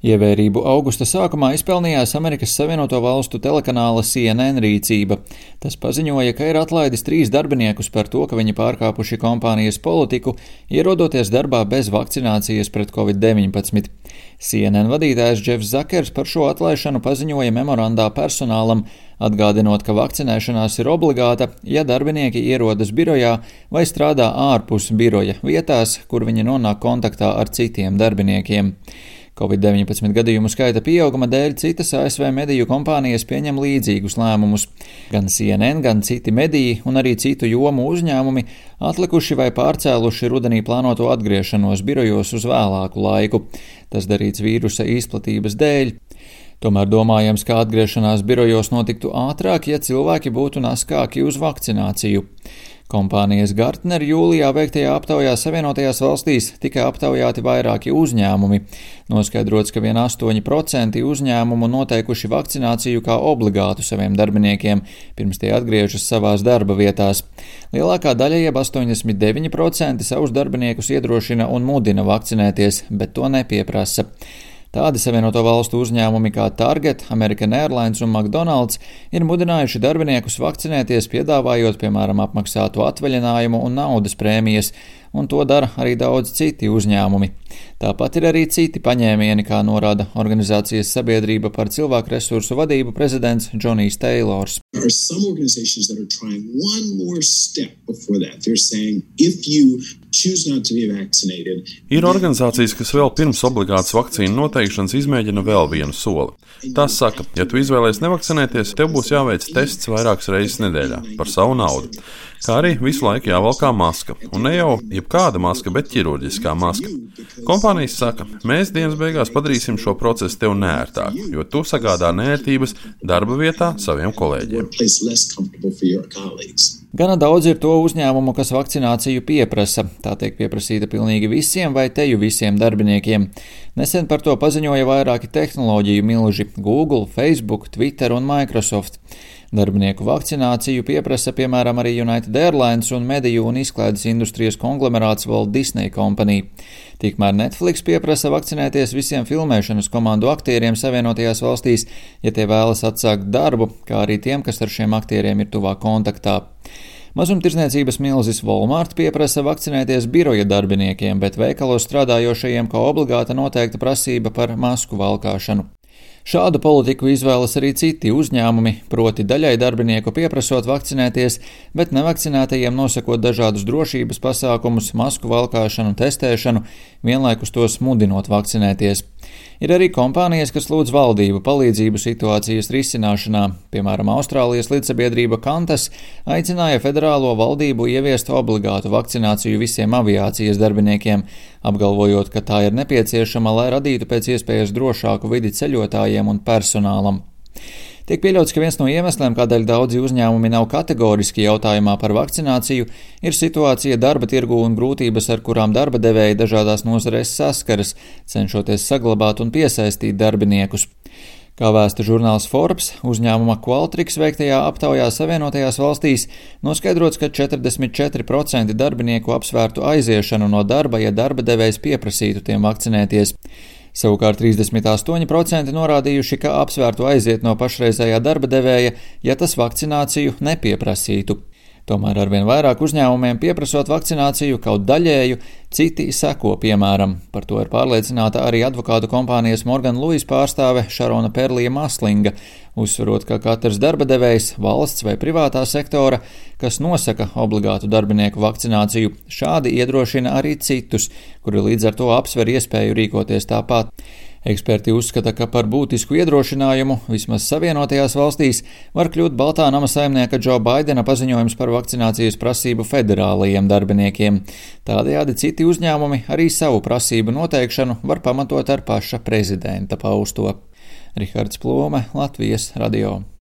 Ievērību augusta sākumā izpelnījās Amerikas Savienoto Valstu telekanāla CNN rīcība. Tas paziņoja, ka ir atlaidis trīs darbiniekus par to, ka viņi pārkāpuši kompānijas politiku, ierodoties darbā bez vakcinācijas pret covid-19. CNN vadītājs Džefs Zakers par šo atlaišanu paziņoja memorandā personālam, atgādinot, ka vakcinēšanās ir obligāta, ja darbinieki ierodas birojā vai strādā ārpus biroja vietās, kur viņi nonāk kontaktā ar citiem darbiniekiem. Covid-19 gadījumu skaita pieauguma dēļ citas ASV mediju kompānijas pieņem līdzīgus lēmumus. Gan CNN, gan citi mediji un arī citu jomu uzņēmumi atlikuši vai pārcēluši rudenī plānoto atgriešanos birojos uz vēlāku laiku. Tas darīts vīrusa izplatības dēļ. Tomēr domājams, ka atgriešanās birojos notiktu ātrāk, ja cilvēki būtu naskāki uz vakcināciju. Kompānijas Gartner jūlijā veiktajā aptaujā Savienotajās valstīs tika aptaujāti vairāki uzņēmumi. Noskaidrots, ka vien 8% uzņēmumu noteikuši vakcināciju kā obligātu saviem darbiniekiem, pirms tie atgriežas savās darba vietās. Lielākā daļa, jeb 89%, savus darbiniekus iedrošina un mudina vakcinēties, bet to nepieprasa. Tādi Savienoto Valstu uzņēmumi kā Target, American Airlines un McDonald's ir mudinājuši darbiniekus vakcinēties, piedāvājot, piemēram, apmaksātu atvaļinājumu un naudas prēmijas, un to dara arī daudz citi uzņēmumi. Tāpat ir arī citi paņēmieni, kā norāda organizācijas sabiedrība par cilvēku resursu vadību prezidents Džonijs Teilors. Ir organizācijas, kas vēl pirms obligātas vakcīnu noteikšanas izmēģina vēl vienu soli. Tas saka, ja tu izvēlēsies nevakcinēties, tev būs jāveic tests vairākas reizes nedēļā par savu naudu. Kā arī visu laiku jāvalkā maska. Un ne jau jebkāda maska, bet ķirurģiskā maska. Kompānijas saka, mēs dienas beigās padarīsim šo procesu tev nērtāku, jo tu sagādā nērtības darba vietā saviem kolēģiem. Gana daudz ir to uzņēmumu, kas vakcināciju pieprasa. Tā tiek pieprasīta pilnīgi visiem vai teju visiem darbiniekiem. Nesen par to paziņoja vairāki tehnoloģiju milži - Google, Facebook, Twitter un Microsoft. Darbinieku vakcināciju pieprasa piemēram arī United Airlines un mediju un izklaides industrijas konglomerāts Walt Disney Company. Tikmēr Netflix pieprasa vakcinēties visiem filmēšanas komandu aktieriem Savienotajās valstīs, ja tie vēlas atsākt darbu, kā arī tiem, kas ar šiem aktieriem ir tuvā kontaktā. Mazumtirdzniecības milzis Walmart pieprasa vakcinēties biroja darbiniekiem, bet veikalos strādājošajiem kā obligāta noteikta prasība par masku valkāšanu. Šādu politiku izvēlas arī citi uzņēmumi, proti daļai darbinieku pieprasot vakcinēties, bet nevakcinētajiem nosakot dažādus drošības pasākumus, masku valkāšanu, testēšanu, vienlaikus tos mudinot vakcinēties. Ir arī kompānijas, kas lūdz valdību palīdzību situācijas risināšanā. Piemēram, Austrālijas līdzsabiedrība Kantas aicināja federālo valdību ieviest obligātu vakcināciju visiem aviācijas darbiniekiem, apgalvojot, ka tā ir nepieciešama, lai radītu pēc iespējas drošāku vidi ceļotājiem un personālam. Tiek pieļauts, ka viens no iemesliem, kādēļ daudzi uzņēmumi nav kategoriski jautājumā par vakcināciju, ir situācija darba tirgu un grūtības, ar kurām darba devēji dažādās nozarēs saskaras, cenšoties saglabāt un piesaistīt darbiniekus. Kā vēsta žurnāls Forbes, uzņēmuma Qualtrics veiktajā aptaujā Savienotajās valstīs noskaidrots, ka 44% darbinieku apsvērtu aiziešanu no darba, ja darba devējs pieprasītu tiem vakcinēties. Savukārt 38% norādījuši, ka apsvērtu aiziet no pašreizējā darba devēja, ja tas vakcināciju nepieprasītu. Tomēr arvien vairāk uzņēmumiem pieprasot vakcināciju kaut daļēju, citi seko piemēram. Par to ir pārliecināta arī advokātu kompānijas Morgan Lewis pārstāve Šarona Perlija Maslinga, uzsverot, ka katrs darba devējs, valsts vai privātā sektora, kas nosaka obligātu darbinieku vakcināciju, šādi iedrošina arī citus, kuri līdz ar to apsver iespēju rīkoties tāpat. Eksperti uzskata, ka par būtisku iedrošinājumu vismaz Savienotajās valstīs var kļūt Baltā nama saimnieka Džo Baidena paziņojums par vakcinācijas prasību federālajiem darbiniekiem. Tādējādi citi uzņēmumi arī savu prasību noteikšanu var pamatot ar paša prezidenta pausto. Rihards Plome, Latvijas radio.